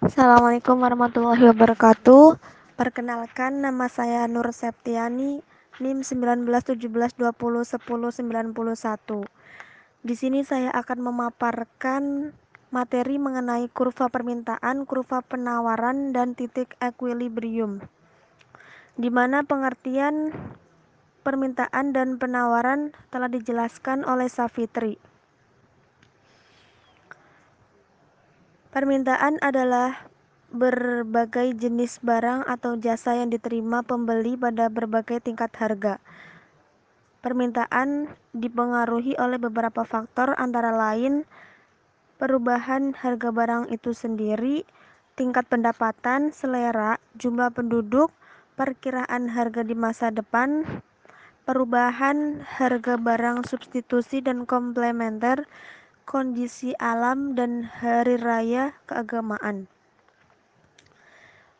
Assalamualaikum warahmatullahi wabarakatuh. Perkenalkan nama saya Nur Septiani, NIM 1917201091. Di sini saya akan memaparkan materi mengenai kurva permintaan, kurva penawaran, dan titik equilibrium. Di mana pengertian permintaan dan penawaran telah dijelaskan oleh Safitri. Permintaan adalah berbagai jenis barang atau jasa yang diterima pembeli pada berbagai tingkat harga. Permintaan dipengaruhi oleh beberapa faktor antara lain perubahan harga barang itu sendiri, tingkat pendapatan, selera, jumlah penduduk, perkiraan harga di masa depan, perubahan harga barang substitusi dan komplementer, kondisi alam, dan hari raya keagamaan.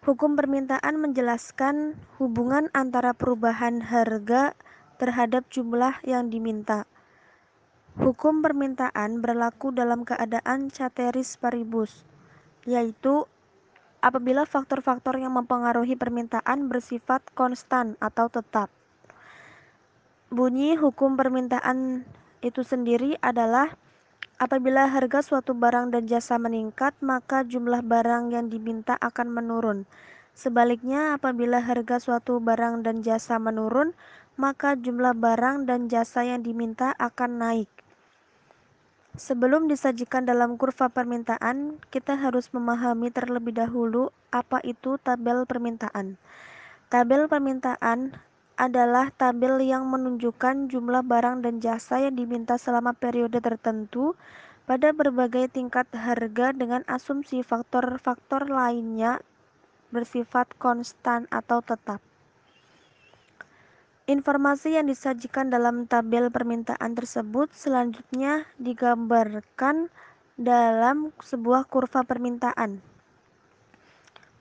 Hukum permintaan menjelaskan hubungan antara perubahan harga terhadap jumlah yang diminta. Hukum permintaan berlaku dalam keadaan ceteris paribus, yaitu apabila faktor-faktor yang mempengaruhi permintaan bersifat konstan atau tetap. Bunyi hukum permintaan itu sendiri adalah Apabila harga suatu barang dan jasa meningkat, maka jumlah barang yang diminta akan menurun. Sebaliknya, apabila harga suatu barang dan jasa menurun, maka jumlah barang dan jasa yang diminta akan naik. Sebelum disajikan dalam kurva permintaan, kita harus memahami terlebih dahulu apa itu tabel permintaan. Tabel permintaan adalah tabel yang menunjukkan jumlah barang dan jasa yang diminta selama periode tertentu pada berbagai tingkat harga dengan asumsi faktor-faktor lainnya bersifat konstan atau tetap. Informasi yang disajikan dalam tabel permintaan tersebut selanjutnya digambarkan dalam sebuah kurva permintaan.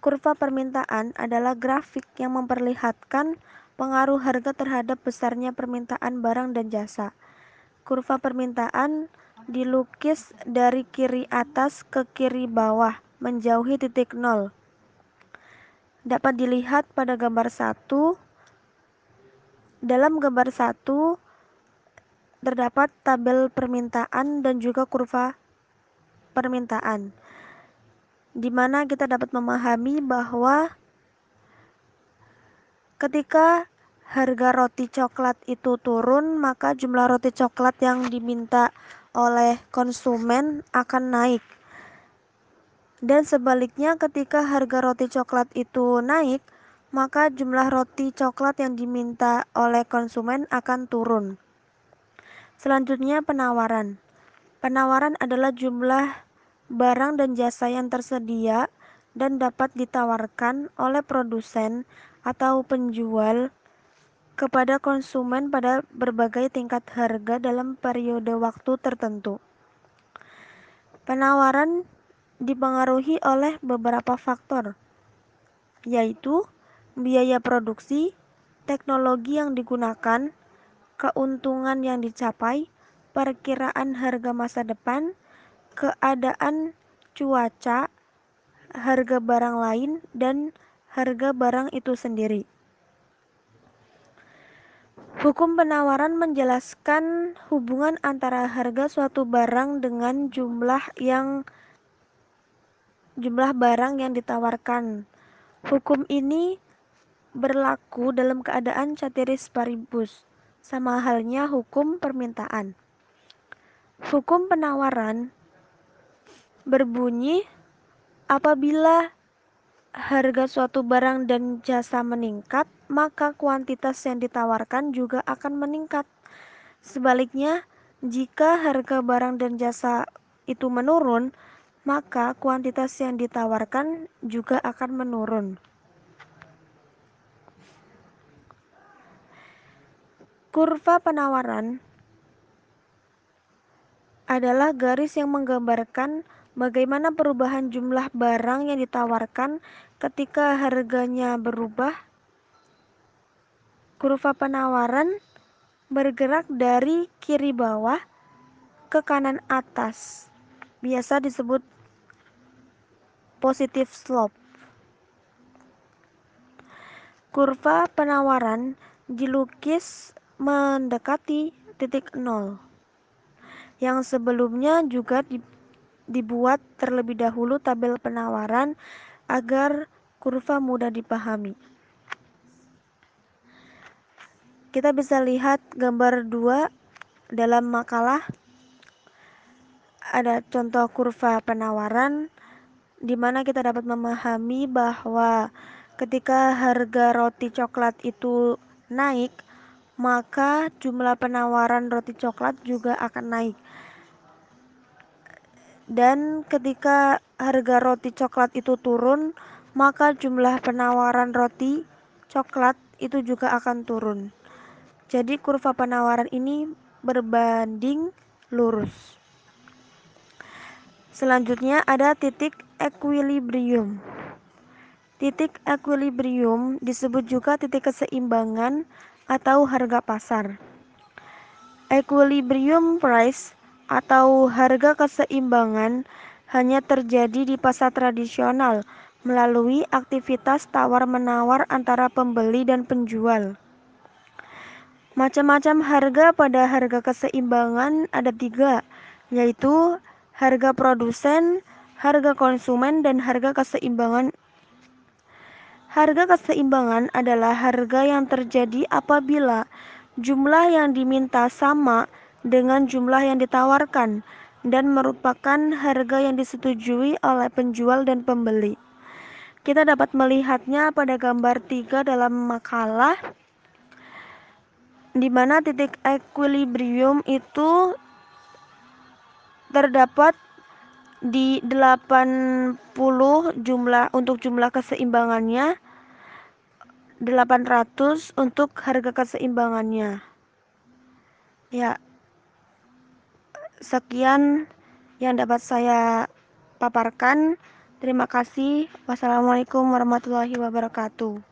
Kurva permintaan adalah grafik yang memperlihatkan pengaruh harga terhadap besarnya permintaan barang dan jasa. Kurva permintaan dilukis dari kiri atas ke kiri bawah, menjauhi titik nol. Dapat dilihat pada gambar 1. Dalam gambar 1 terdapat tabel permintaan dan juga kurva permintaan. Di mana kita dapat memahami bahwa Ketika harga roti coklat itu turun, maka jumlah roti coklat yang diminta oleh konsumen akan naik. Dan sebaliknya, ketika harga roti coklat itu naik, maka jumlah roti coklat yang diminta oleh konsumen akan turun. Selanjutnya, penawaran. Penawaran adalah jumlah barang dan jasa yang tersedia dan dapat ditawarkan oleh produsen atau penjual kepada konsumen pada berbagai tingkat harga dalam periode waktu tertentu. Penawaran dipengaruhi oleh beberapa faktor, yaitu biaya produksi, teknologi yang digunakan, keuntungan yang dicapai, perkiraan harga masa depan, keadaan cuaca, harga barang lain, dan harga barang itu sendiri. Hukum penawaran menjelaskan hubungan antara harga suatu barang dengan jumlah yang jumlah barang yang ditawarkan. Hukum ini berlaku dalam keadaan ceteris paribus, sama halnya hukum permintaan. Hukum penawaran berbunyi apabila harga suatu barang dan jasa meningkat, maka kuantitas yang ditawarkan juga akan meningkat. Sebaliknya, jika harga barang dan jasa itu menurun, maka kuantitas yang ditawarkan juga akan menurun. Kurva penawaran adalah garis yang menggambarkan Bagaimana perubahan jumlah barang yang ditawarkan ketika harganya berubah? Kurva penawaran bergerak dari kiri bawah ke kanan atas. Biasa disebut positive slope. Kurva penawaran dilukis mendekati titik nol yang sebelumnya juga dibuat terlebih dahulu tabel penawaran agar kurva mudah dipahami. Kita bisa lihat gambar 2 dalam makalah ada contoh kurva penawaran di mana kita dapat memahami bahwa ketika harga roti coklat itu naik, maka jumlah penawaran roti coklat juga akan naik. Dan ketika harga roti coklat itu turun, maka jumlah penawaran roti coklat itu juga akan turun. Jadi kurva penawaran ini berbanding lurus. Selanjutnya ada titik equilibrium. Titik equilibrium disebut juga titik keseimbangan atau harga pasar. Equilibrium price atau harga keseimbangan hanya terjadi di pasar tradisional melalui aktivitas tawar-menawar antara pembeli dan penjual. Macam-macam harga pada harga keseimbangan ada tiga, yaitu harga produsen, harga konsumen, dan harga keseimbangan. Harga keseimbangan adalah harga yang terjadi apabila jumlah yang diminta sama dengan jumlah yang ditawarkan dan merupakan harga yang disetujui oleh penjual dan pembeli. Kita dapat melihatnya pada gambar 3 dalam makalah di mana titik equilibrium itu terdapat di 80 jumlah untuk jumlah keseimbangannya 800 untuk harga keseimbangannya ya sekian yang dapat saya paparkan. Terima kasih. Wassalamualaikum warahmatullahi wabarakatuh